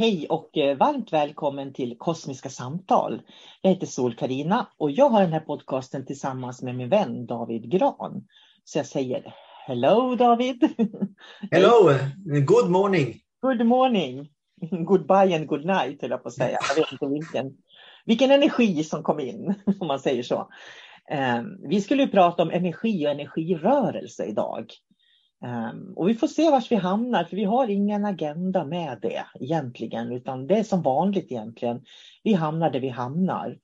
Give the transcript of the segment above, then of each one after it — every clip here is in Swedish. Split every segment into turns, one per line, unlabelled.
Hej och eh, varmt välkommen till Kosmiska samtal. Jag heter sol karina och jag har den här podcasten tillsammans med min vän David Gran. Så jag säger Hello David!
Hello! Good morning!
Good morning! Goodbye and good night höll jag på att säga. Jag vet inte vilken, vilken energi som kom in om man säger så. Ehm, vi skulle prata om energi och energirörelse idag. Um, och vi får se var vi hamnar, för vi har ingen agenda med det egentligen, utan det är som vanligt egentligen. Vi hamnar där vi hamnar.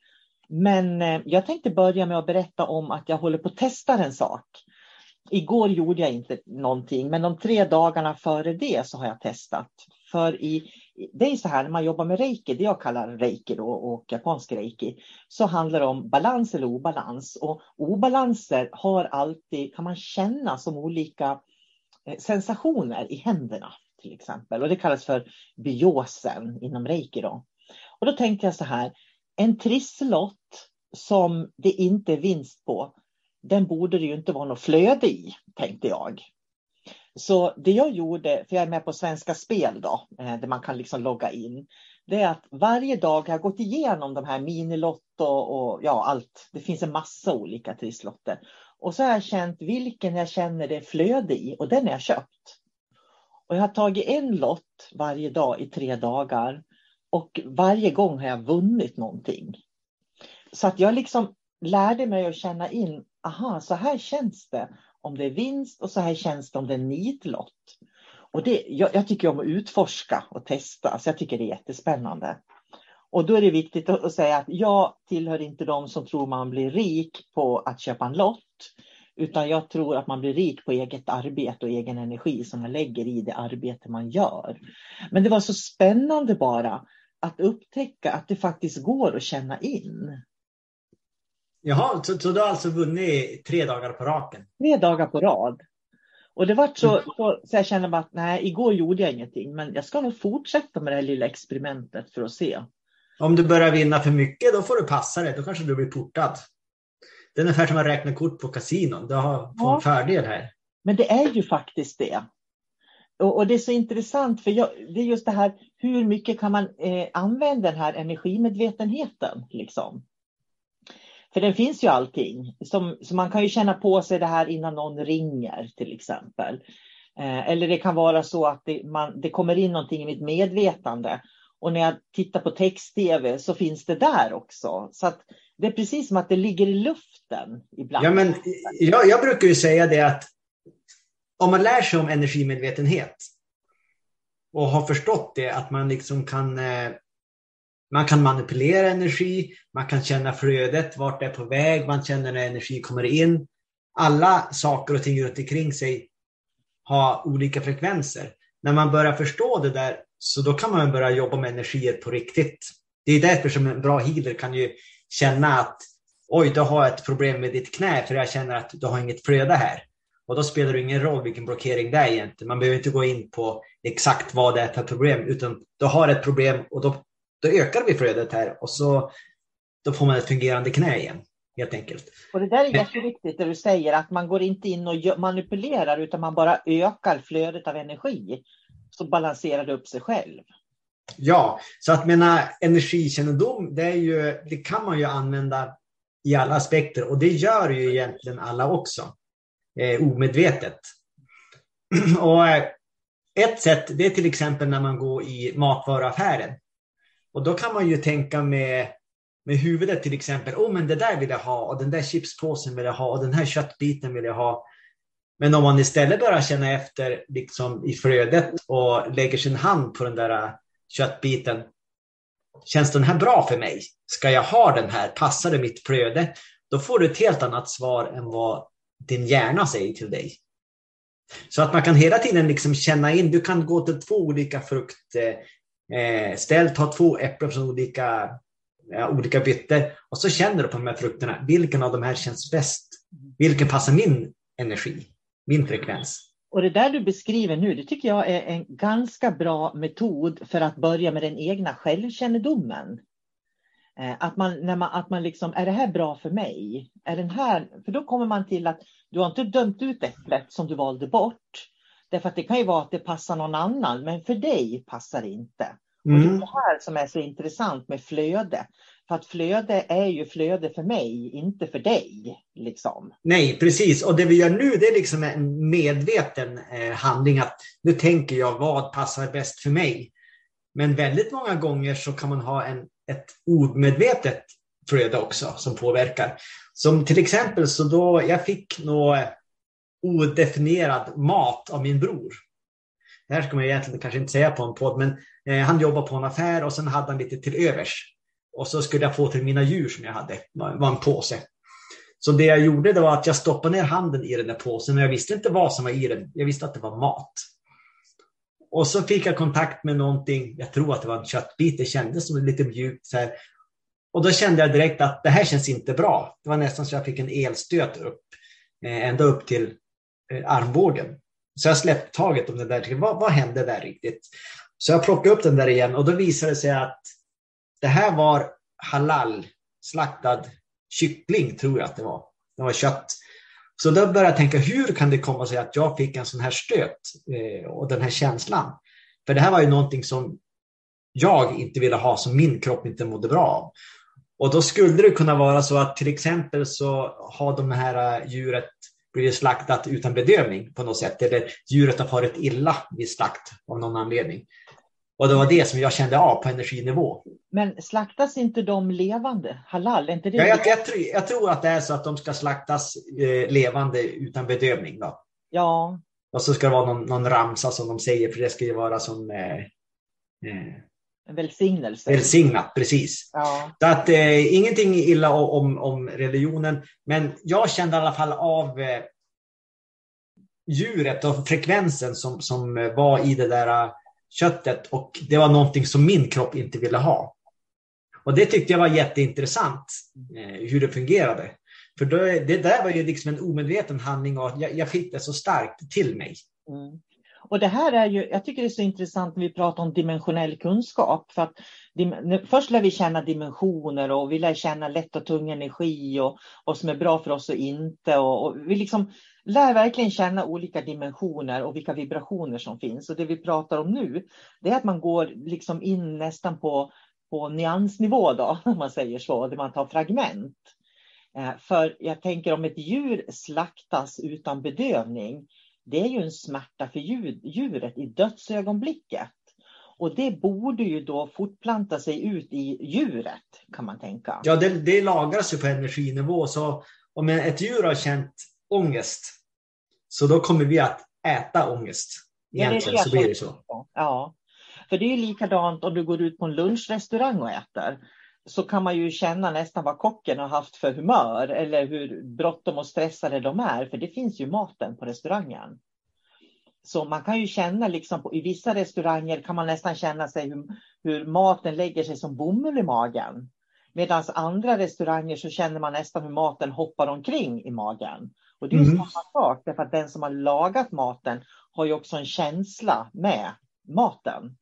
Men eh, jag tänkte börja med att berätta om att jag håller på att testa en sak. Igår gjorde jag inte någonting, men de tre dagarna före det så har jag testat. För i, det är så här när man jobbar med reiki, det jag kallar reiki då, och japansk reiki, så handlar det om balans eller obalans. Och obalanser har alltid, kan man känna som olika Eh, sensationer i händerna till exempel. Och det kallas för biosen inom reiki. Då. Och då tänkte jag så här, en trisslott som det inte är vinst på, den borde det ju inte vara något flöde i, tänkte jag. Så det jag gjorde, för jag är med på Svenska Spel då, eh, där man kan liksom logga in, det är att varje dag har jag gått igenom de här minilotto och, och ja, allt. Det finns en massa olika trisslotter. Och så har jag känt vilken jag känner det flöde i och den har jag köpt. Och jag har tagit en lott varje dag i tre dagar och varje gång har jag vunnit någonting. Så att jag liksom lärde mig att känna in, aha, så här känns det om det är vinst och så här känns det om det är nitlott. Och det, jag, jag tycker om att utforska och testa, så jag tycker det är jättespännande. Och då är det viktigt att säga att jag tillhör inte de som tror man blir rik på att köpa en lott. Utan jag tror att man blir rik på eget arbete och egen energi som man lägger i det arbete man gör. Men det var så spännande bara att upptäcka att det faktiskt går att känna in.
Jaha, så, så du har alltså vunnit tre dagar på raken?
Tre dagar på rad. Och det var så, så, så jag kände att nej, igår gjorde jag ingenting, men jag ska nog fortsätta med det här lilla experimentet för att se.
Om du börjar vinna för mycket, då får du passa dig. Då kanske du blir portad. Det är ungefär som att räkna kort på kasinon. Du har ja. en fördel här.
Men det är ju faktiskt det. Och, och det är så intressant för jag, det är just det här hur mycket kan man eh, använda den här energimedvetenheten liksom. För den finns ju allting. Som, så man kan ju känna på sig det här innan någon ringer till exempel. Eh, eller det kan vara så att det, man, det kommer in någonting i mitt medvetande. Och när jag tittar på text-tv så finns det där också. Så att det är precis som att det ligger i luften ibland.
Ja, men jag, jag brukar ju säga det att om man lär sig om energimedvetenhet och har förstått det, att man liksom kan eh, man kan manipulera energi, man kan känna flödet, vart det är på väg, man känner när energi kommer in. Alla saker och ting runt omkring sig har olika frekvenser. När man börjar förstå det där, så då kan man börja jobba med energier på riktigt. Det är därför som en bra healer kan ju känna att oj, du har ett problem med ditt knä för jag känner att du har inget flöde här. Och då spelar det ingen roll vilken blockering det är egentligen. Man behöver inte gå in på exakt vad det är för problem, utan du har ett problem och då då ökar vi flödet här och så då får man ett fungerande knä igen. Helt enkelt.
Och det där är jätteviktigt det du säger att man går inte in och manipulerar utan man bara ökar flödet av energi. Så balanserar det upp sig själv.
Ja, så att mena energikännedom, det, är ju, det kan man ju använda i alla aspekter och det gör ju egentligen alla också. Eh, omedvetet. och eh, ett sätt det är till exempel när man går i matvaruaffären. Och då kan man ju tänka med, med huvudet till exempel, oh men det där vill jag ha och den där chipspåsen vill jag ha och den här köttbiten vill jag ha. Men om man istället börjar känna efter liksom i flödet och lägger sin hand på den där köttbiten. Känns den här bra för mig? Ska jag ha den här? Passar det mitt flöde? Då får du ett helt annat svar än vad din hjärna säger till dig. Så att man kan hela tiden liksom känna in, du kan gå till två olika fruktställ, eh, ta två äpplen från olika, ja, olika bytter och så känner du på de här frukterna. Vilken av de här känns bäst? Vilken passar min energi, min frekvens?
Och det där du beskriver nu, det tycker jag är en ganska bra metod för att börja med den egna självkännedomen. Eh, att man, när man, att man liksom, är det här bra för mig? Är den här, för då kommer man till att du har inte dömt ut äpplet som du valde bort. Därför att det kan ju vara att det passar någon annan, men för dig passar det inte. Mm. Och det är mm. det här som är så intressant med flöde. För att flöde är ju flöde för mig, inte för dig. Liksom.
Nej, precis. Och det vi gör nu det är liksom en medveten eh, handling. att Nu tänker jag vad passar bäst för mig. Men väldigt många gånger så kan man ha en, ett omedvetet flöde också som påverkar. Som till exempel så då jag fick något odefinierad mat av min bror. Det här ska man egentligen kanske inte säga på en podd, men eh, han jobbade på en affär och sen hade han lite till övers. Och så skulle jag få till mina djur som jag hade, var en påse. Så det jag gjorde det var att jag stoppade ner handen i den där påsen, men jag visste inte vad som var i den. Jag visste att det var mat. Och så fick jag kontakt med någonting, jag tror att det var en köttbit, det kändes som lite mjukt. Så här. Och då kände jag direkt att det här känns inte bra. Det var nästan så jag fick en elstöt upp, eh, ända upp till eh, armbågen. Så jag släppte taget om det där. Vad, vad hände där riktigt? Så jag plockade upp den där igen och då visade det sig att det här var halal slaktad kyckling, tror jag att det var. Det var kött. Så då började jag tänka, hur kan det komma sig att jag fick en sån här stöt eh, och den här känslan? För det här var ju någonting som jag inte ville ha, som min kropp inte mådde bra av. Och då skulle det kunna vara så att till exempel så har de här eh, djuret blivit slaktat utan bedövning på något sätt. Eller djuret har farit illa vid slakt av någon anledning. Och det var det som jag kände av på energinivå.
Men slaktas inte de levande? Halal, inte det?
Ja, jag, jag, jag, tror att det är så att de ska slaktas eh, levande utan bedövning. Då.
Ja.
Och så ska det vara någon, någon ramsa som de säger, för det ska ju vara som eh,
eh, en välsignelse.
Välsignat, precis.
Ja.
Så att, eh, ingenting illa om, om religionen, men jag kände i alla fall av eh, djuret och frekvensen som, som var i det där eh, köttet och det var någonting som min kropp inte ville ha. Och det tyckte jag var jätteintressant, eh, hur det fungerade. För då, det där var ju liksom en omedveten handling och jag, jag fick det så starkt till mig.
Mm. Och det här är ju, jag tycker det är så intressant när vi pratar om dimensionell kunskap. För att Först lär vi känna dimensioner och vi lär känna lätt och tung energi och vad som är bra för oss och inte. Och, och, vi liksom lär verkligen känna olika dimensioner och vilka vibrationer som finns. Och det vi pratar om nu, det är att man går liksom in nästan på, på nyansnivå då, om man säger så, där man tar fragment. Eh, för jag tänker om ett djur slaktas utan bedövning, det är ju en smärta för djuret i dödsögonblicket. Och det borde ju då fortplanta sig ut i djuret kan man tänka.
Ja, det, det lagras ju på energinivå. Så om ett djur har känt ångest, så då kommer vi att äta ångest. Egentligen ja, så blir det så.
Ja, för det är likadant om du går ut på en lunchrestaurang och äter. Så kan man ju känna nästan vad kocken har haft för humör eller hur bråttom och stressade de är. För det finns ju maten på restaurangen. Så man kan ju känna, liksom på, i vissa restauranger kan man nästan känna sig hur, hur maten lägger sig som bomull i magen. Medan andra restauranger så känner man nästan hur maten hoppar omkring i magen. Och det är mm. samma sak, därför att den som har lagat maten har ju också en känsla med maten.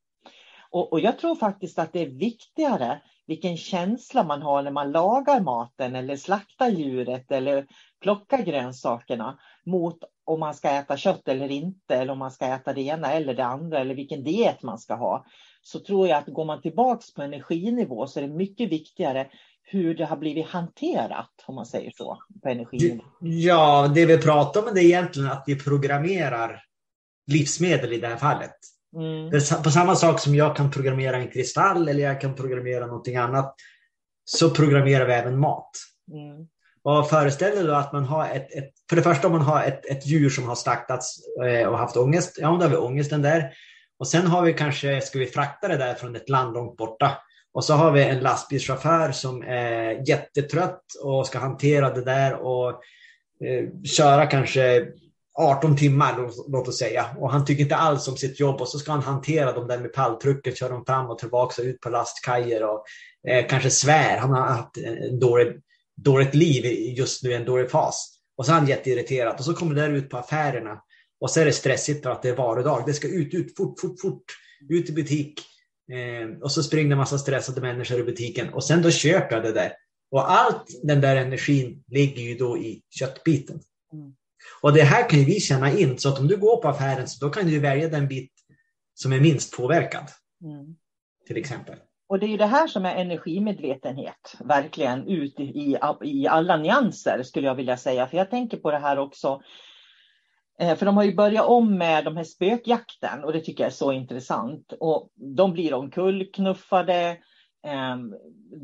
Och, och jag tror faktiskt att det är viktigare vilken känsla man har när man lagar maten eller slaktar djuret eller plockar grönsakerna mot om man ska äta kött eller inte, eller om man ska äta det ena eller det andra, eller vilken diet man ska ha, så tror jag att går man tillbaks på energinivå så är det mycket viktigare hur det har blivit hanterat, om man säger så, på energinivå.
Ja, det vi pratar om är egentligen att vi programmerar livsmedel i det här fallet. Mm. På samma sak som jag kan programmera en kristall eller jag kan programmera någonting annat, så programmerar vi även mat. Mm. Och föreställer du att man har ett, ett, för det första om man har ett, ett djur som har slaktats eh, och haft ångest, ja då har vi ångesten där. Och sen har vi kanske, ska vi frakta det där från ett land långt borta. Och så har vi en lastbilschaufför som är jättetrött och ska hantera det där och eh, köra kanske 18 timmar, låt oss säga. Och han tycker inte alls om sitt jobb och så ska han hantera dem där med palltrucken, köra dem fram och tillbaka och ut på lastkajer och eh, kanske svär. Han har haft en dålig dåligt liv just nu, en dålig fas. Och så är han jätteirriterad och så kommer det där ut på affärerna och så är det stressigt för att det är varudag. Det ska ut, ut, fort, fort, fort, ut i butik. Eh, och så springer det en massa stressade människor i butiken och sen då köper jag det där. Och allt den där energin ligger ju då i köttbiten. Mm. Och det här kan ju vi känna in, så att om du går på affären så då kan du välja den bit som är minst påverkad. Mm. Till exempel.
Och det är det här som är energimedvetenhet, verkligen ut i, i alla nyanser skulle jag vilja säga. För jag tänker på det här också, eh, för de har ju börjat om med de här spökjakten och det tycker jag är så intressant. Och de blir omkullknuffade, ehm,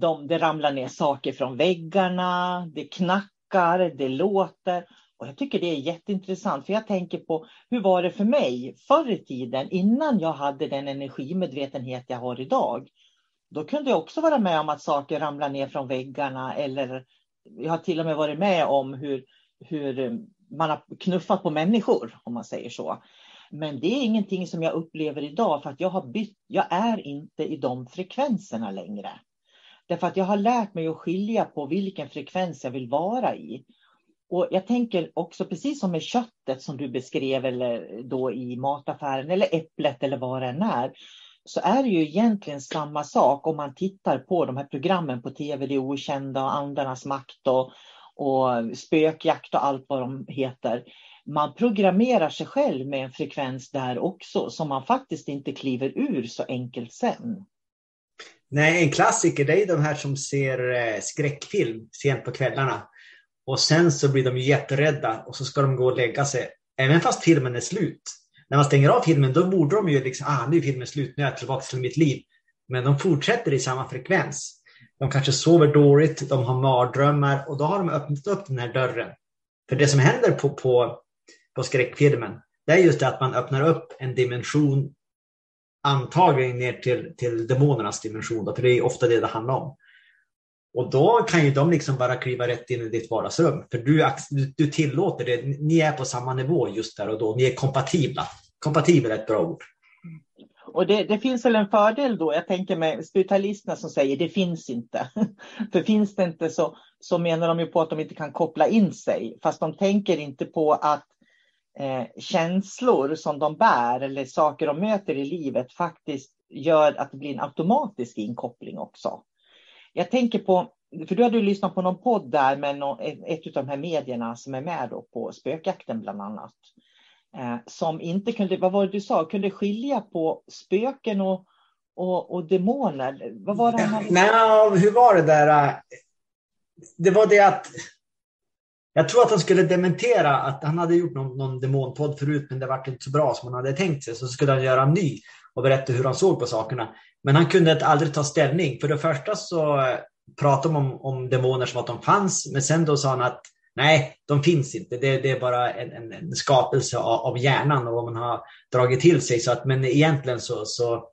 de, det ramlar ner saker från väggarna, det knackar, det låter. Och jag tycker det är jätteintressant, för jag tänker på hur var det för mig förr i tiden innan jag hade den energimedvetenhet jag har idag. Då kunde jag också vara med om att saker ramlar ner från väggarna eller jag har till och med varit med om hur, hur eh, man har knuffat på människor, om man säger så. Men det är ingenting som jag upplever idag för att jag har bytt, jag är inte i de frekvenserna längre. Därför att jag har lärt mig att skilja på vilken frekvens jag vill vara i. Och jag tänker också precis som med köttet som du beskrev eller då i mataffären eller äpplet eller vad det än är så är det ju egentligen samma sak om man tittar på de här programmen på tv, Det okända och Andarnas makt och, och spökjakt och allt vad de heter. Man programmerar sig själv med en frekvens där också som man faktiskt inte kliver ur så enkelt sen.
Nej, en klassiker det är de här som ser eh, skräckfilm sent på kvällarna. Och sen så blir de jätterädda och så ska de gå och lägga sig. Även fast filmen är slut när man stänger av filmen då borde de ju liksom, ah nu är filmen slut, nu är jag tillbaka till mitt liv. Men de fortsätter i samma frekvens. De kanske sover dåligt, de har mardrömmar och då har de öppnat upp den här dörren. För det som händer på, på, på skräckfilmen, det är just det att man öppnar upp en dimension antagligen ner till, till demonernas dimension, då, för det är ofta det det handlar om. Och då kan ju de liksom bara kliva rätt in i ditt vardagsrum. För du, du tillåter det. Ni är på samma nivå just där och då. Ni är kompatibla. Kompatibel är ett bra ord.
Och det, det, finns väl en fördel då, jag tänker med spiritualisterna som säger det finns inte. För finns det inte så, så menar de ju på att de inte kan koppla in sig. Fast de tänker inte på att eh, känslor som de bär eller saker de möter i livet faktiskt gör att det blir en automatisk inkoppling också. Jag tänker på, för du hade ju lyssnat på någon podd där med någon, ett av de här medierna som är med då på spökjakten bland annat. Eh, som inte kunde, vad var det du sa, kunde skilja på spöken och, och, och demoner. Vad var det han
Nej, hur var det där? Det var det att jag tror att han skulle dementera att han hade gjort någon, någon demonpodd förut, men det var inte så bra som han hade tänkt sig. Så skulle han göra en ny och berättade hur han såg på sakerna. Men han kunde aldrig ta ställning. För det första så eh, pratade de om, om demoner som att de fanns, men sen då sa han att nej, de finns inte. Det, det är bara en, en, en skapelse av, av, hjärnan och vad man har dragit till sig. Så att, men egentligen så, så,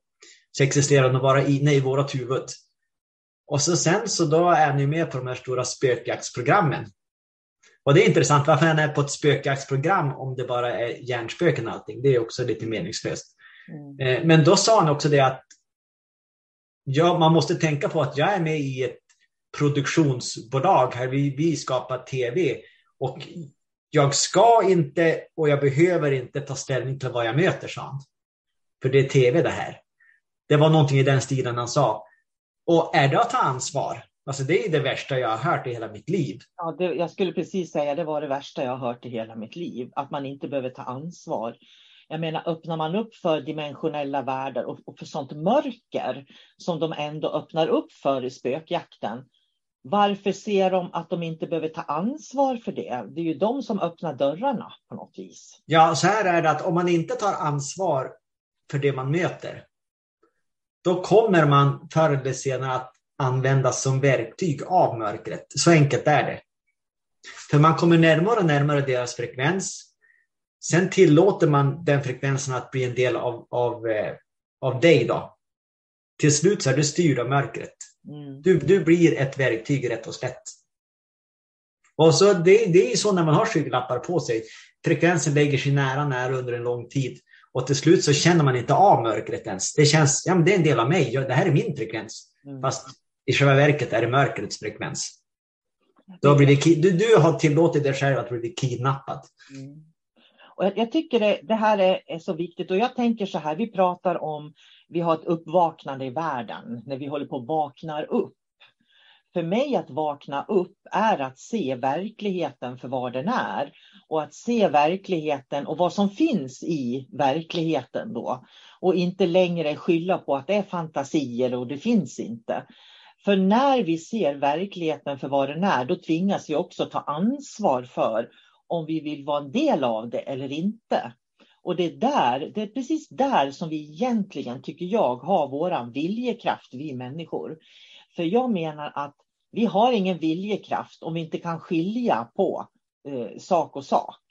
så existerar de bara inne i vårt huvud. Och så sen så då är han ju med på de här stora spökjaktsprogrammen. Och det är intressant varför han är på ett spökjaktsprogram om det bara är hjärnspöken och allting. Det är också lite meningslöst. Mm. Eh, men då sa han också det att ja, man måste tänka på att jag är med i ett produktionsbolag här. Vi, vi skapar tv och jag ska inte och jag behöver inte ta ställning till vad jag möter, sa han. För det är tv det här. Det var någonting i den stilen han sa. Och är det att ta ansvar? Alltså det är det värsta jag har hört i hela mitt liv.
Ja, det, jag skulle precis säga det var det värsta jag har hört i hela mitt liv. Att man inte behöver ta ansvar. Jag menar, öppnar man upp för dimensionella världar och, och för sånt mörker som de ändå öppnar upp för i spökjakten. Varför ser de att de inte behöver ta ansvar för det? Det är ju de som öppnar dörrarna på något vis.
Ja, så här är det att om man inte tar ansvar för det man möter, då kommer man förr eller senare att användas som verktyg av mörkret. Så enkelt är det. För man kommer närmare och närmare deras frekvens. Sen tillåter man den frekvensen att bli en del av, av, eh, av dig. Då. Till slut så är du styrd av mörkret. Mm. Du, du blir ett verktyg rätt och slätt. Och så det, det är så när man har skygglappar på sig. Frekvensen lägger sig nära, nära under en lång tid. Och till slut så känner man inte av mörkret ens. Det känns, ja men det är en del av mig. Det här är min frekvens. Mm. Fast i själva verket är det mörkrets frekvens. Du har, blivit, du, du har tillåtit dig själv att bli kidnappad. Mm.
Och jag, jag, tycker det, det här är, är, så viktigt och jag tänker så här, vi pratar om, vi har ett uppvaknande i världen, när vi håller på att vaknar upp. För mig att vakna upp är att se verkligheten för vad den är och att se verkligheten och vad som finns i verkligheten då. Och inte längre skylla på att det är fantasier och det finns inte. För när vi ser verkligheten för vad den är, då tvingas vi också ta ansvar för om vi vill vara en del av det eller inte. Och det är, där, det är precis där som vi egentligen, tycker jag, har våran viljekraft, vi människor. För jag menar att vi har ingen viljekraft om vi inte kan skilja på eh, sak och sak.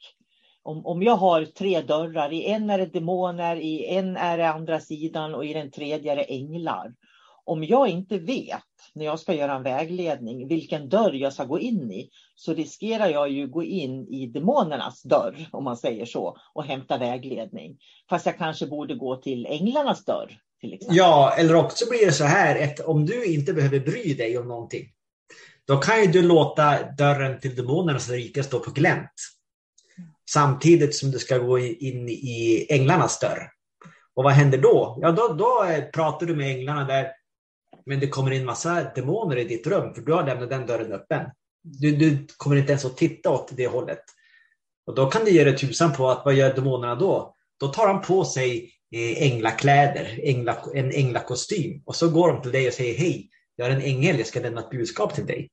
Om, om jag har tre dörrar, i en är det demoner, i en är det andra sidan och i den tredje är det änglar. Om jag inte vet när jag ska göra en vägledning vilken dörr jag ska gå in i så riskerar jag ju gå in i demonernas dörr om man säger så och hämta vägledning. Fast jag kanske borde gå till änglarnas dörr. Till exempel.
Ja, eller också blir det så här att om du inte behöver bry dig om någonting då kan ju du låta dörren till demonernas rike stå på glänt. Samtidigt som du ska gå in i änglarnas dörr. Och vad händer då? Ja, då, då eh, pratar du med änglarna där men det kommer in massa demoner i ditt rum för du har lämnat den dörren öppen. Du, du kommer inte ens att titta åt det hållet. Och då kan du ge dig tusan på att vad gör demonerna då? Då tar de på sig eh, änglakläder, ängla, en änglakostym och så går de till dig och säger hej, jag är en ängel, jag ska lämna ett budskap till dig.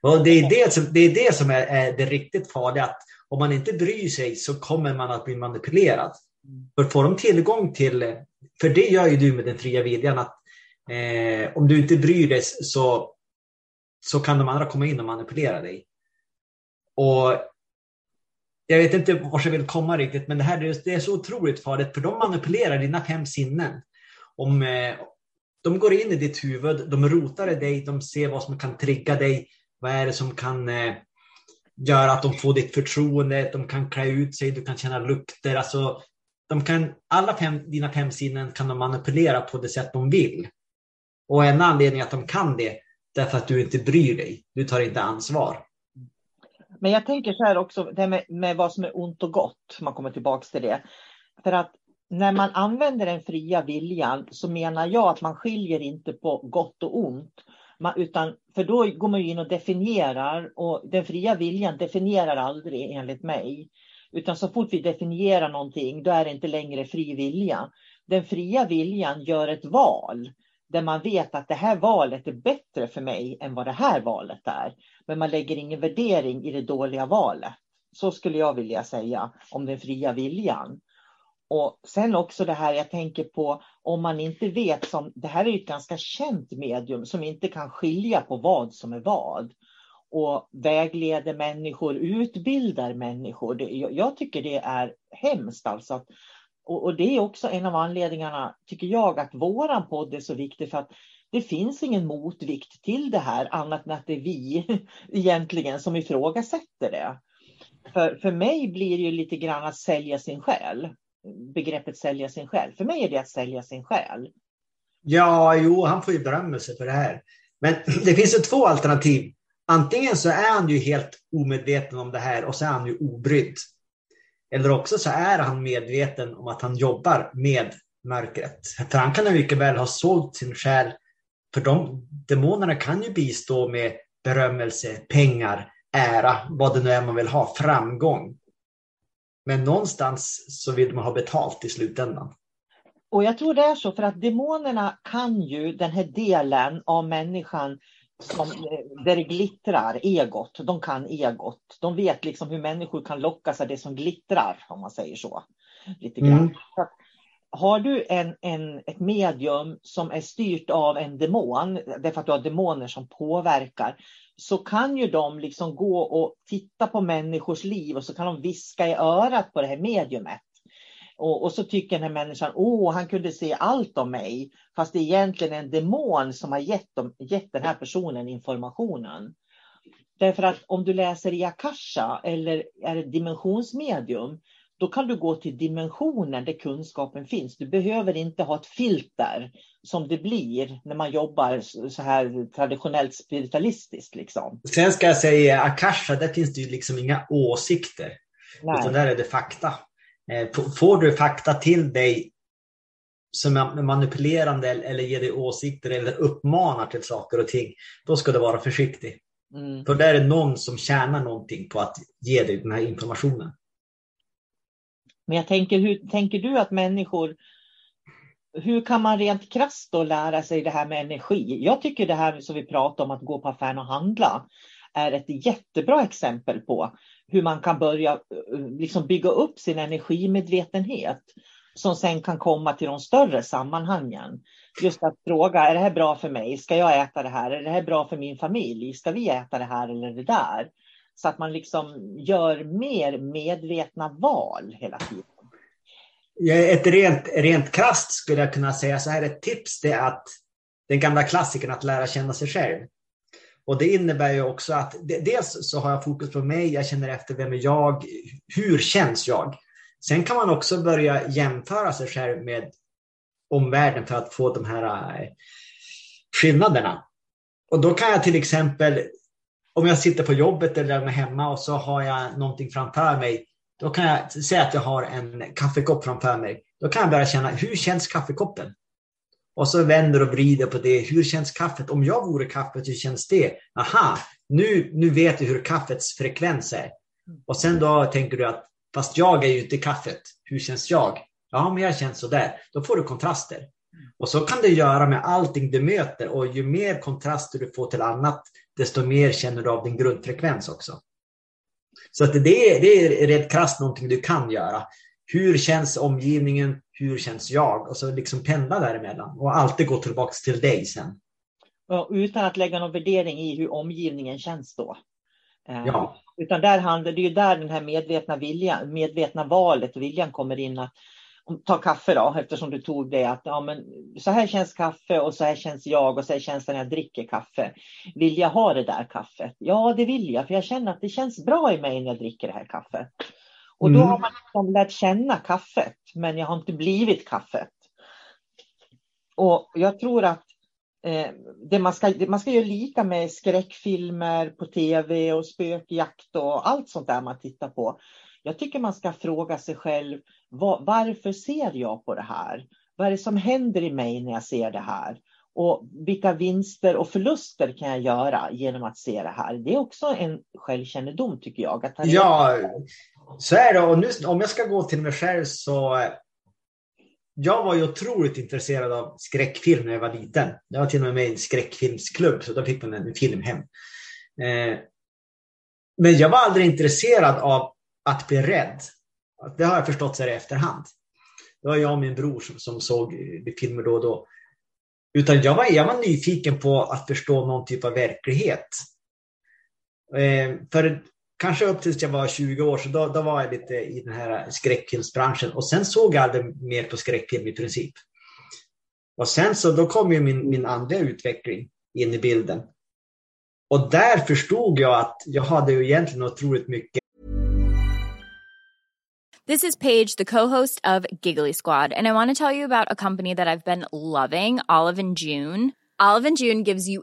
Och det är det som, det är, det som är, är, det riktigt farliga, att om man inte bryr sig så kommer man att bli manipulerad. För får de tillgång till, för det gör ju du med den fria viljan, att Eh, om du inte bryr dig så, så kan de andra komma in och manipulera dig. Och jag vet inte vart jag vill komma riktigt, men det här det är så otroligt farligt, för de manipulerar dina fem sinnen. Om, eh, de går in i ditt huvud, de rotar i dig, de ser vad som kan trigga dig, vad är det som kan eh, göra att de får ditt förtroende, de kan klä ut sig, du kan känna lukter. Alltså, de kan, alla fem, dina fem sinnen kan de manipulera på det sätt de vill. Och en anledning att de kan det, därför att du inte bryr dig. Du tar inte ansvar.
Men jag tänker så här också, det med, med vad som är ont och gott, om man kommer tillbaka till det. För att när man använder den fria viljan så menar jag att man skiljer inte på gott och ont. Man, utan, för då går man in och definierar och den fria viljan definierar aldrig enligt mig. Utan så fort vi definierar någonting då är det inte längre fri vilja. Den fria viljan gör ett val där man vet att det här valet är bättre för mig än vad det här valet är. Men man lägger ingen värdering i det dåliga valet. Så skulle jag vilja säga om den fria viljan. Och sen också det här jag tänker på om man inte vet, som, det här är ett ganska känt medium som inte kan skilja på vad som är vad. Och vägleder människor, utbildar människor. Det, jag, jag, tycker det är hemskt alltså. Att, och, och, det är också en av anledningarna, tycker jag, att våran podd är så viktig för att det finns ingen motvikt till det här annat än att det är vi egentligen som ifrågasätter det. För, för mig blir det ju lite grann att sälja sin själ begreppet sälja sin själ. För mig är det att sälja sin själ.
Ja, jo, han får ju berömmelse för det här. Men det finns ju två alternativ. Antingen så är han ju helt omedveten om det här och så är han ju obrydd. Eller också så är han medveten om att han jobbar med mörkret. För han kan ju mycket väl ha sålt sin själ. För de demonerna kan ju bistå med berömmelse, pengar, ära, vad det nu är man vill ha, framgång. Men någonstans så vill man ha betalt i slutändan.
Och jag tror det är så för att demonerna kan ju den här delen av människan som, eh, där det glittrar, egot. De kan egot. De vet liksom hur människor kan lockas av det som glittrar, om man säger så. Lite grann. Mm. Har du en, en, ett medium som är styrt av en demon, därför att du har demoner som påverkar, så kan ju de liksom gå och titta på människors liv och så kan de viska i örat på det här mediumet. Och, och så tycker den här människan, åh, han kunde se allt om mig. Fast det är egentligen en demon som har gett, dem, gett den här personen informationen. Därför att om du läser i Akasha eller är ett dimensionsmedium, då kan du gå till dimensionen där kunskapen finns. Du behöver inte ha ett filter som det blir när man jobbar så här traditionellt spiritualistiskt. Liksom.
Sen ska jag säga Akasha, där finns det ju liksom inga åsikter. Nej. Utan där är det fakta. Eh, får du fakta till dig som är manipulerande eller ger dig åsikter eller uppmanar till saker och ting, då ska du vara försiktig. Mm. För där är någon som tjänar någonting på att ge dig den här informationen.
Men jag tänker, hur tänker du att människor hur kan man rent krasst då lära sig det här med energi? Jag tycker det här som vi pratar om att gå på affären och handla är ett jättebra exempel på hur man kan börja eh, liksom bygga upp sin energimedvetenhet som sen kan komma till de större sammanhangen. Just att fråga, är det här bra för mig? Ska jag äta det här? Är det här bra för min familj? Ska vi äta det här eller det där? Så att man liksom gör mer medvetna val hela tiden.
Ett rent, rent krast skulle jag kunna säga så här, ett tips det är att den gamla klassikern att lära känna sig själv. Och det innebär ju också att dels så har jag fokus på mig, jag känner efter vem är jag, hur känns jag? Sen kan man också börja jämföra sig själv med omvärlden för att få de här eh, skillnaderna. Och då kan jag till exempel, om jag sitter på jobbet eller är hemma och så har jag någonting framför mig då kan jag säga att jag har en kaffekopp framför mig. Då kan jag börja känna, hur känns kaffekoppen? Och så vänder och vrider på det. Hur känns kaffet? Om jag vore kaffet, hur känns det? Aha, nu, nu vet du hur kaffets frekvens är. Och sen då tänker du att, fast jag är ju inte kaffet. Hur känns jag? Ja, men jag känns sådär. Då får du kontraster. Och så kan du göra med allting du möter. Och ju mer kontraster du får till annat, desto mer känner du av din grundfrekvens också. Så att det, är, det är rätt krasst någonting du kan göra. Hur känns omgivningen? Hur känns jag? Och så liksom pendla däremellan och alltid gå tillbaka till dig sen.
utan att lägga någon värdering i hur omgivningen känns då.
Eh, ja.
Utan där handlar det ju där den här medvetna viljan, medvetna valet och viljan kommer in att ta kaffe då, eftersom du tog det att ja, men så här känns kaffe och så här känns jag och så här känns det när jag dricker kaffe. Vill jag ha det där kaffet? Ja, det vill jag, för jag känner att det känns bra i mig när jag dricker det här kaffet. Och då mm. har man liksom lärt känna kaffet, men jag har inte blivit kaffet. Och jag tror att eh, det man, ska, det man ska göra lika med skräckfilmer på tv och spökjakt och allt sånt där man tittar på Jag tycker man ska fråga sig själv, var, varför ser jag på det här? Vad är det som händer i mig när jag ser det här? Och vilka vinster och förluster kan jag göra genom att se det här? Det är också en självkännedom tycker jag. Att
ja, så är det. Och nu, om jag ska gå till mig själv så jag var ju otroligt intresserad av skräckfilm när jag var liten. Jag var till och med med i en skräckfilmsklubb, så då fick man en film hem. Eh, men jag var aldrig intresserad av att bli rädd. Det har jag förstått så här i efterhand. Det var jag och min bror som, som såg eh, filmer då och då. Utan jag var, jag var nyfiken på att förstå någon typ av verklighet. Eh, för kanske upp tills jag var 20 år, så då, då var jag lite i den här skräckfilmsbranschen. Och sen såg jag aldrig mer på skräckfilm i princip. Och sen så då kom ju min, min andliga utveckling in i bilden. Och där förstod jag att jag hade ju egentligen otroligt mycket
This is Paige, the co-host of Giggly Squad, and I want to tell you about a company that I've been loving, Olive and June. Olive and June gives you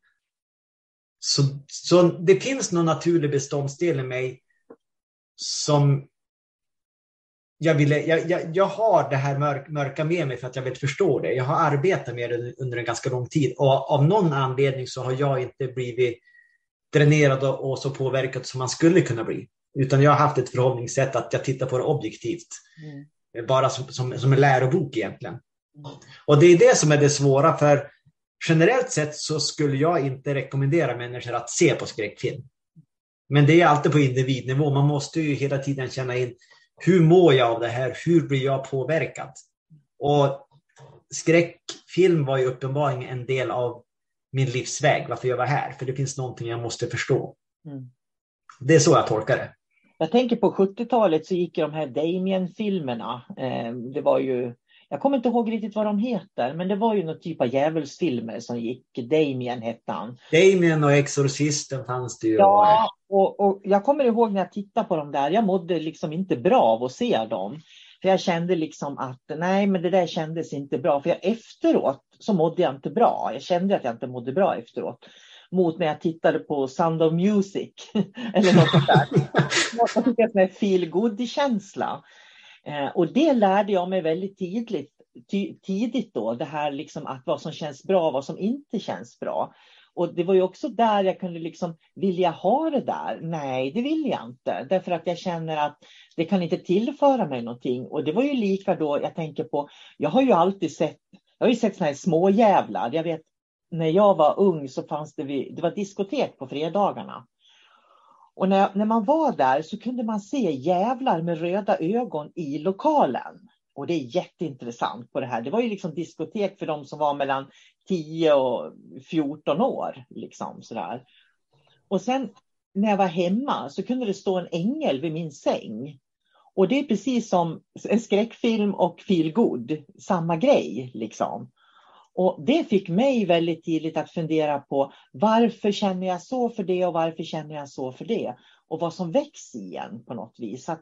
Så, så det finns någon naturlig beståndsdel i mig som jag, ville, jag, jag, jag har det här mörk, mörka med mig för att jag vill förstå det. Jag har arbetat med det under en ganska lång tid och av någon anledning så har jag inte blivit dränerad och, så påverkad som man skulle kunna bli. Utan jag har haft ett förhållningssätt att jag tittar på det objektivt. Mm. Bara som, som, som en lärobok egentligen. Mm. Och det är det som är det svåra för generellt sett så skulle jag inte rekommendera människor att se på skräckfilm. Men det är alltid på individnivå. Man måste ju hela tiden känna in hur mår jag av det här? Hur blir jag påverkad? Och skräckfilm var ju uppenbarligen en del av min livsväg, varför jag var här. För det finns någonting jag måste förstå. Mm. Det är så jag tolkar det.
Jag tänker på 70-talet så gick de här Damien-filmerna. Eh, det var ju jag kommer inte ihåg riktigt vad de heter, men det var ju någon typ av djävulsfilmer som gick. Damien hette han.
Damien och Exorcisten fanns det ju.
Ja, och, och jag kommer ihåg när jag tittade på dem där, jag mådde liksom inte bra av att se dem. För jag kände liksom att nej, men det där kändes inte bra. För jag, efteråt så mådde jag inte bra. Jag kände att jag inte mådde bra efteråt. Mot när jag tittade på Sound of Music. eller något sånt där. jag fick en feel känsla Eh, och det lärde jag mig väldigt tidigt tidigt då, det här liksom att vad som känns bra och vad som inte känns bra. Och det var ju också där jag kunde liksom, vilja ha det där? Nej, det vill jag inte. Därför att jag känner att det kan inte tillföra mig någonting. Och det var ju lika då, jag tänker på, jag har ju alltid sett, jag har ju sett såna här små jävlar. Jag vet, när jag var ung så fanns det, det var diskotek på fredagarna. Och när, när man var där så kunde man se jävlar med röda ögon i lokalen. Och det är jätteintressant på det här. Det var ju liksom diskotek för de som var mellan 10 och 14 år. Liksom, sådär. Och sen när jag var hemma så kunde det stå en ängel vid min säng. Och det är precis som en skräckfilm och feelgood, samma grej. Liksom. Och det fick mig väldigt tidigt att fundera på varför känner jag så för det och varför känner jag så för det? Och vad som väcks igen på något vis. Att,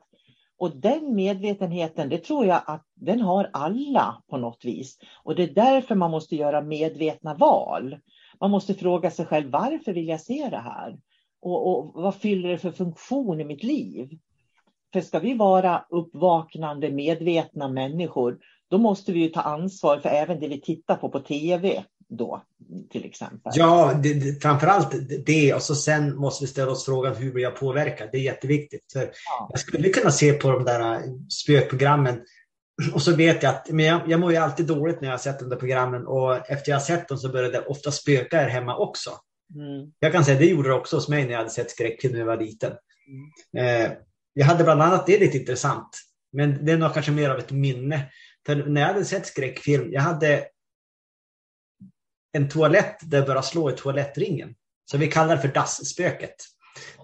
och den medvetenheten, det tror jag att den har alla på något vis. Och det är därför man måste göra medvetna val. Man måste fråga sig själv, varför vill jag se det här? Och, och vad fyller det för funktion i mitt liv? För ska vi vara uppvaknande, medvetna människor, då måste vi ju ta ansvar för även det vi tittar på på tv då, till exempel.
Ja, det, det, framförallt det och så sen måste vi ställa oss frågan hur blir jag påverkad? Det är jätteviktigt. För ja. Jag skulle kunna se på de där spökprogrammen och så vet jag att men jag, jag mår ju alltid dåligt när jag har sett de där programmen och efter jag har sett dem så började det ofta spöka här hemma också. Mm. Jag kan säga det gjorde det också hos mig när jag hade sett skräckfilm när jag var liten. Mm. Eh, jag hade bland annat, det är lite intressant, men det är nog kanske mer av ett minne. För när jag hade sett skräckfilm, jag hade en toalett där jag började slå i toalettringen. Så vi kallar det för dasspöket.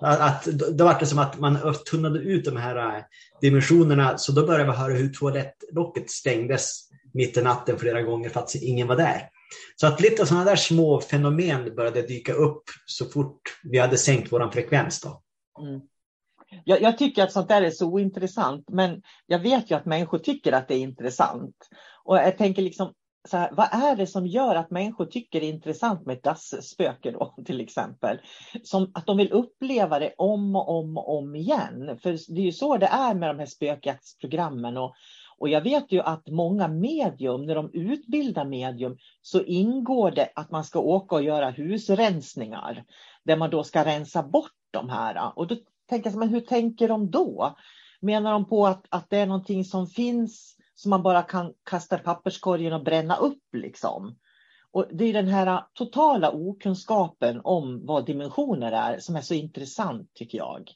Att, då var det som att man tunnade ut de här äh, dimensionerna, så då började vi höra hur toalettlocket stängdes mitt i natten flera gånger för att ingen var där. Så att lite sådana där små fenomen började dyka upp så fort vi hade sänkt vår frekvens. Då. Mm.
Jag, jag, tycker att sånt där är så ointressant, men jag vet ju att människor tycker att det är intressant. Och jag tänker liksom, så här, vad är det som gör att människor tycker det är intressant med dassspöke då till exempel? Som att de vill uppleva det om och om och om igen. För det är ju så det är med de här spökjaktsprogrammen. Och, och jag vet ju att många medium, när de utbildar medium, så ingår det att man ska åka och göra husrensningar. Där man då ska rensa bort de här. Och då tänka sig, men hur tänker de då? Menar de på att, att det är någonting som finns som man bara kan kasta i papperskorgen och bränna upp liksom? Och det är den här totala okunskapen om vad dimensioner är som är så intressant tycker jag.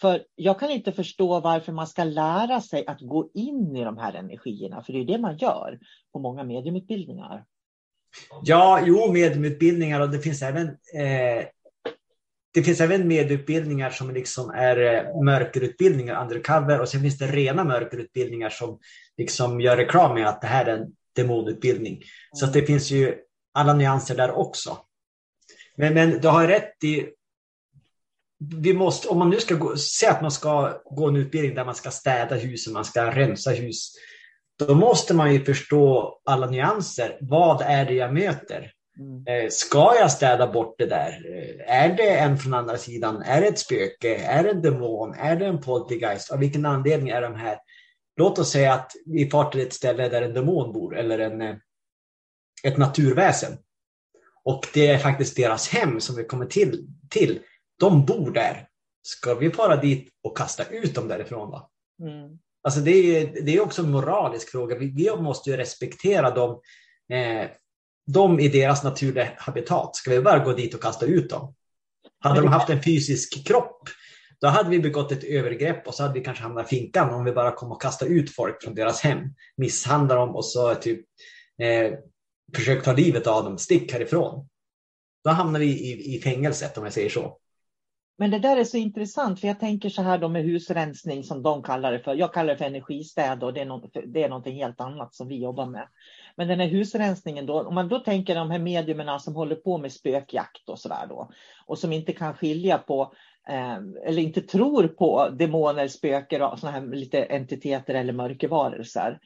För jag kan inte förstå varför man ska lära sig att gå in i de här energierna, för det är det man gör på många mediumutbildningar.
Ja, jo, mediumutbildningar och det finns även eh, det finns även medutbildningar som liksom är eh, mörkerutbildningar, undercover, och sen finns det rena mörkerutbildningar som liksom gör reklam med att det här är en demonutbildning. Mm. Så det finns ju alla nyanser där också. Men, men du har rätt i, vi måste, om man nu ska gå, säga att man ska gå en utbildning där man ska städa husen, man ska rensa hus, då måste man ju förstå alla nyanser. Vad är det jag möter? Mm. Eh, ska jag städa bort det där? Eh, är det en från andra sidan? Är det ett spöke? Är det en demon? Är det en poltergeist? Av vilken anledning är de här? Låt oss säga att vi far till ett ställe där en demon bor eller en, eh, ett naturväsen. Och det är faktiskt deras hem som vi kommer till. till. De bor där. Ska vi fara dit och kasta ut dem därifrån? Då? Mm. Alltså det, är, det är också en moralisk fråga. Vi, vi måste ju respektera dem. Eh, de i deras naturliga habitat, ska vi bara gå dit och kasta ut dem? Hade de haft en fysisk kropp, då hade vi begått ett övergrepp och så hade vi kanske hamnat i finkan om vi bara kom och kastade ut folk från deras hem, misshandlade dem och så typ eh, försökt ta livet av dem, stick härifrån. Då hamnar vi i, i fängelset om jag säger så.
Men det där är så intressant, för jag tänker så här då med husrensning som de kallar det för. Jag kallar det för energistäd och det är, något, det är någonting helt annat som vi jobbar med. Men den här husrensningen då, om man då tänker de här mediumerna som håller på med spökjakt och sådär då och som inte kan skilja på eh, eller inte tror på demoner, spöken och sådana här lite entiteter eller mörkervarelser.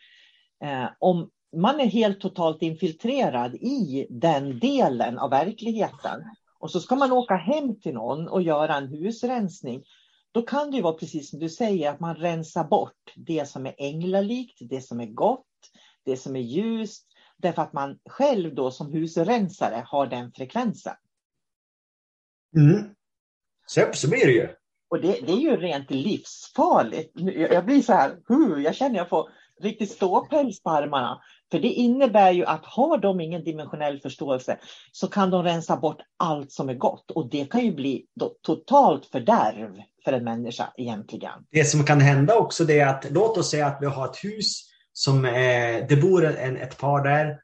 Eh, om man är helt totalt infiltrerad i den delen av verkligheten och så ska man åka hem till någon och göra en husrensning. Då kan det ju vara precis som du säger att man rensar bort det som är änglalikt, det som är gott, det som är ljust, därför att man själv då som husrensare har den frekvensen.
Mm. Så, blir det ju.
Och det, det är ju rent livsfarligt. Jag blir så här, huh, jag känner jag får riktigt ståpäls på armarna. För det innebär ju att har de ingen dimensionell förståelse så kan de rensa bort allt som är gott och det kan ju bli totalt fördärv för en människa egentligen.
Det som kan hända också det är att låt oss säga att vi har ett hus som eh, det bor en, ett par där.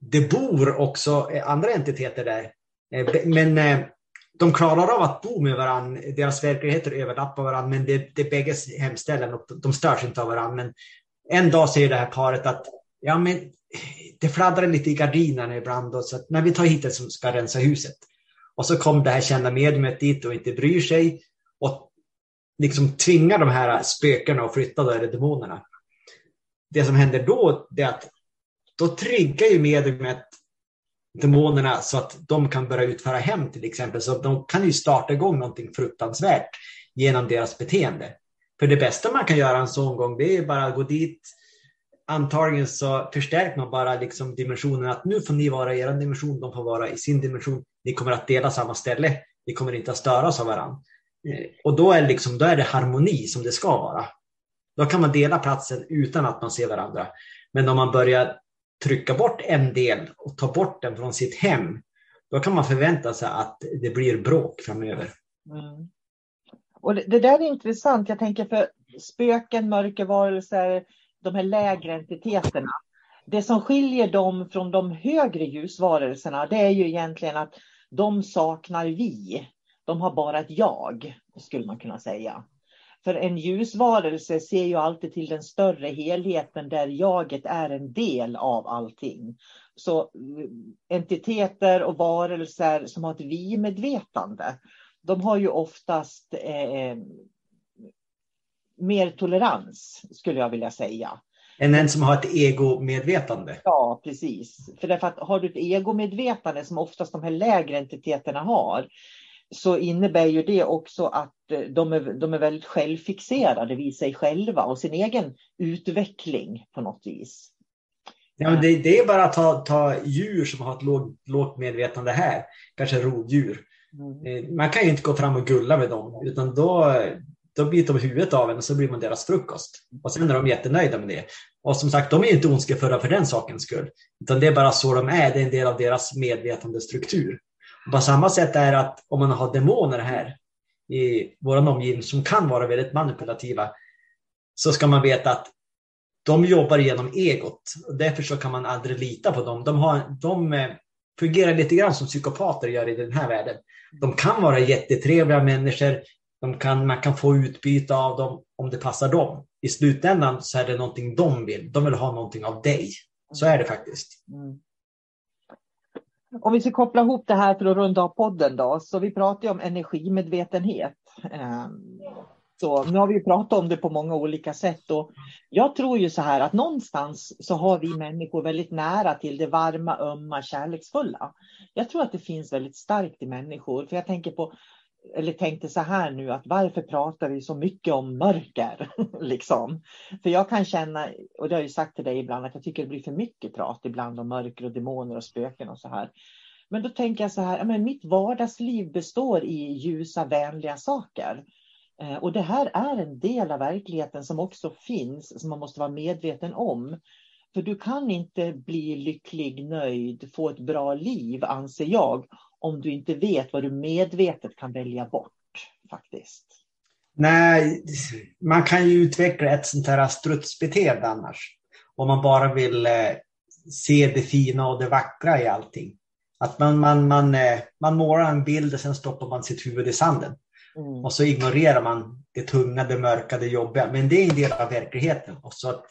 Det bor också eh, andra entiteter där. Eh, men eh, de klarar av att bo med varandra, deras verkligheter överlappar varandra, men det, det är bägges hemställen och de störs inte av varandra. Men en dag säger det här paret att ja, men det fladdrar lite i gardinerna ibland, och så att när vi tar hit det som ska rensa huset. Och så kom det här kända mediumet dit och inte bryr sig och liksom tvingar de här spökena att flytta, då, eller demonerna. Det som händer då är att då triggar ju mediumet demonerna så att de kan börja utföra hem till exempel. Så de kan ju starta igång någonting fruktansvärt genom deras beteende. För det bästa man kan göra en sån gång det är bara att gå dit. Antagligen så förstärker man bara liksom dimensionen att nu får ni vara i er dimension, de får vara i sin dimension. Ni kommer att dela samma ställe. Ni kommer inte att störas av varandra. Eh, och då är, liksom, då är det harmoni som det ska vara. Då kan man dela platsen utan att man ser varandra. Men om man börjar trycka bort en del och ta bort den från sitt hem, då kan man förvänta sig att det blir bråk framöver. Mm.
Och det, det, där är intressant. Jag tänker för spöken, mörkervarelser, de här lägre entiteterna. Det som skiljer dem från de högre ljusvarelserna, det är ju egentligen att de saknar vi. De har bara ett jag, skulle man kunna säga. För en ljusvarelse ser ju alltid till den större helheten där jaget är en del av allting. Så eh, entiteter och varelser som har ett vi-medvetande, de har ju oftast eh, mer tolerans, skulle jag vilja säga.
Än en som har ett egomedvetande?
Ja, precis. För därför att har du ett egomedvetande som oftast de här lägre entiteterna har, så innebär ju det också att eh, de är, de är väldigt självfixerade vid sig själva och sin egen utveckling på något vis.
Ja, men det, det är bara att ta, ta djur som har ett lågt, lågt medvetande här, kanske rovdjur. Mm. Eh, man kan ju inte gå fram och gulla med dem, utan då, då biter de huvudet av en och så blir man deras frukost. Och sen är de jättenöjda med det. Och som sagt, de är inte ondskefulla för den sakens skull, utan det är bara så de är. Det är en del av deras medvetande struktur. På samma sätt är det att om man har demoner här i vår omgivning som kan vara väldigt manipulativa så ska man veta att de jobbar genom egot. Och därför så kan man aldrig lita på dem. De, har, de eh, fungerar lite grann som psykopater gör i den här världen. De kan vara jättetrevliga människor. De kan, man kan få utbyte av dem om det passar dem. I slutändan så är det någonting de vill. De vill ha någonting av dig. Så är det faktiskt. Mm.
Om vi ska koppla ihop det här för att runda av podden då, så vi pratar ju om energimedvetenhet. Ehm, så nu har vi pratat om det på många olika sätt och jag tror ju så här att någonstans så har vi människor väldigt nära till det varma, ömma, kärleksfulla. Jag tror att det finns väldigt starkt i människor, för jag tänker på eller tänkte så här nu att varför pratar vi så mycket om mörker? liksom. För jag kan känna, och det har jag ju sagt till dig ibland, att jag tycker det blir för mycket prat ibland om mörker och demoner och spöken och så här. Men då tänker jag så här, men mitt vardagsliv består i ljusa, vänliga saker. Eh, och det här är en del av verkligheten som också finns, som man måste vara medveten om. För du kan inte bli lycklig, nöjd, få ett bra liv, anser jag, om du inte vet vad du medvetet kan välja bort faktiskt.
Nej, man kan ju utveckla ett sånt här strutsbeteende annars. Om man bara vill eh, se det fina och det vackra i allting. Att man, man, man, eh, man målar en bild och sen stoppar man sitt huvud i sanden. Mm. Och så ignorerar man det tunga, det mörka, det jobbiga. Men det är en del av verkligheten. Och, så,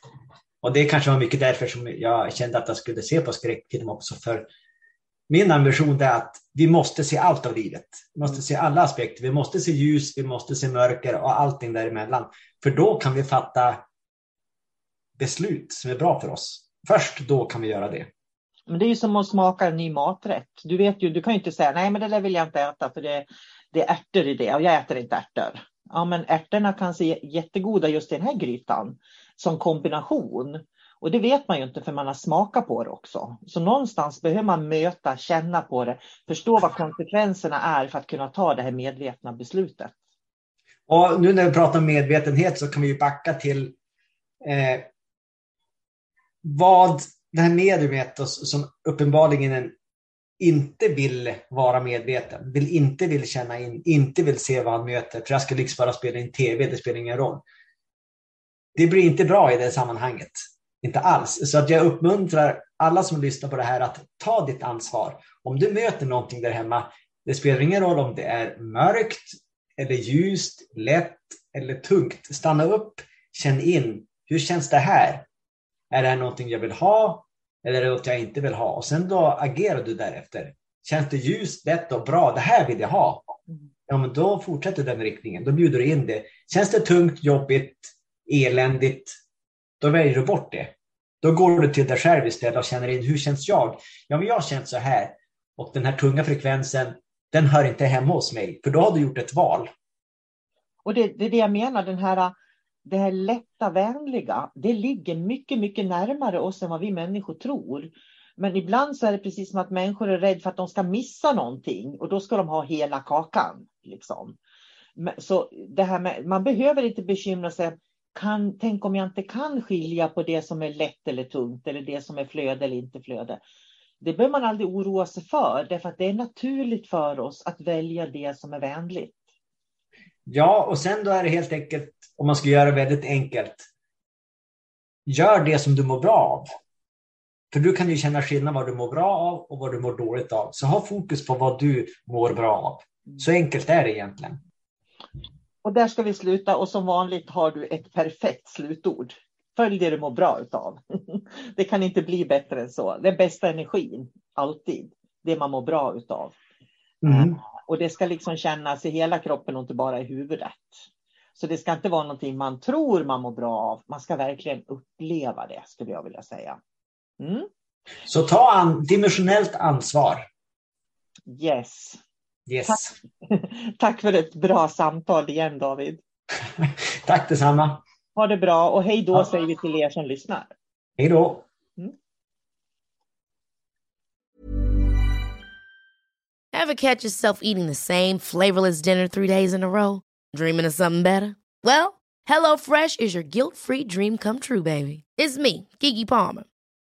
och det kanske var mycket därför som jag kände att jag skulle se på skräckfilm också. För min ambition är att vi måste se allt av livet. Vi måste se alla aspekter. Vi måste se ljus, vi måste se mörker och allting däremellan. För då kan vi fatta beslut som är bra för oss. Först då kan vi göra det.
Men det är ju som att smaka en ny maträtt. Du vet ju, du kan ju inte säga nej men det där vill jag inte äta för det, det är ärtor i det och jag äter inte ärtor. Ja men ärtorna kan se jättegoda just i den här grytan. som kombination. Och det vet man ju inte för man har smakat på det också. Så någonstans behöver man möta, känna på det, förstå vad konsekvenserna är för att kunna ta det här medvetna beslutet.
Och nu när vi pratar om medvetenhet så kan vi ju backa till eh, vad det här mediumet som uppenbarligen inte vill vara medveten, vill inte vill känna in, inte vill se vad han möter. För jag ska liksom bara spela in tv, det spelar ingen roll. Det blir inte bra i det sammanhanget. Inte alls. Så att jag uppmuntrar alla som lyssnar på det här att ta ditt ansvar. Om du möter någonting där hemma, det spelar ingen roll om det är mörkt eller ljust, lätt eller tungt. Stanna upp, känn in. Hur känns det här? Är det här någonting jag vill ha eller är det något jag inte vill ha? Och sen då agerar du därefter. Känns det ljust, lätt och bra? Det här vill jag ha. Ja, men då fortsätter den riktningen. Då bjuder du in det. Känns det tungt, jobbigt, eländigt? Då väljer du bort det. Då går du till dig själv istället och känner in hur känns jag? Ja, men jag har känt så här. Och den här tunga frekvensen, den hör inte hemma hos mig. För då har du gjort ett val.
Och det, det är det jag menar, den här, det här lätta, vänliga, det ligger mycket, mycket närmare oss än vad vi människor tror. Men ibland så är det precis som att människor är rädda för att de ska missa någonting och då ska de ha hela kakan. Liksom. Så det här med, man behöver inte bekymra sig. Kan, tänk om jag inte kan skilja på det som är lätt eller tungt eller det som är flöde eller inte flöde. Det behöver man aldrig oroa sig för, därför att det är naturligt för oss att välja det som är vänligt.
Ja, och sen då är det helt enkelt, om man ska göra det väldigt enkelt, gör det som du mår bra av. För du kan ju känna skillnad vad du mår bra av och vad du mår dåligt av. Så ha fokus på vad du mår bra av. Så enkelt är det egentligen.
Och där ska vi sluta och som vanligt har du ett perfekt slutord. Följ det du mår bra utav. Det kan inte bli bättre än så. Den bästa energin, alltid, det man mår bra utav. Mm. Och det ska liksom kännas i hela kroppen och inte bara i huvudet. Så det ska inte vara någonting man tror man mår bra av. Man ska verkligen uppleva det, skulle jag vilja säga. Mm.
Så ta an dimensionellt ansvar.
Yes.
Yes.
Tack. Tack för ett bra samtal igen, David.
Tack detsamma.
Ha det bra och hej då ja. säger vi till er som lyssnar.
Hej då. Mm.
Ever catch yourself eating the same flavorless dinner three days in a row? Dreaming of something better? Well, HelloFresh is your guilt-free dream come true, baby. It's me, Gigi Palmer.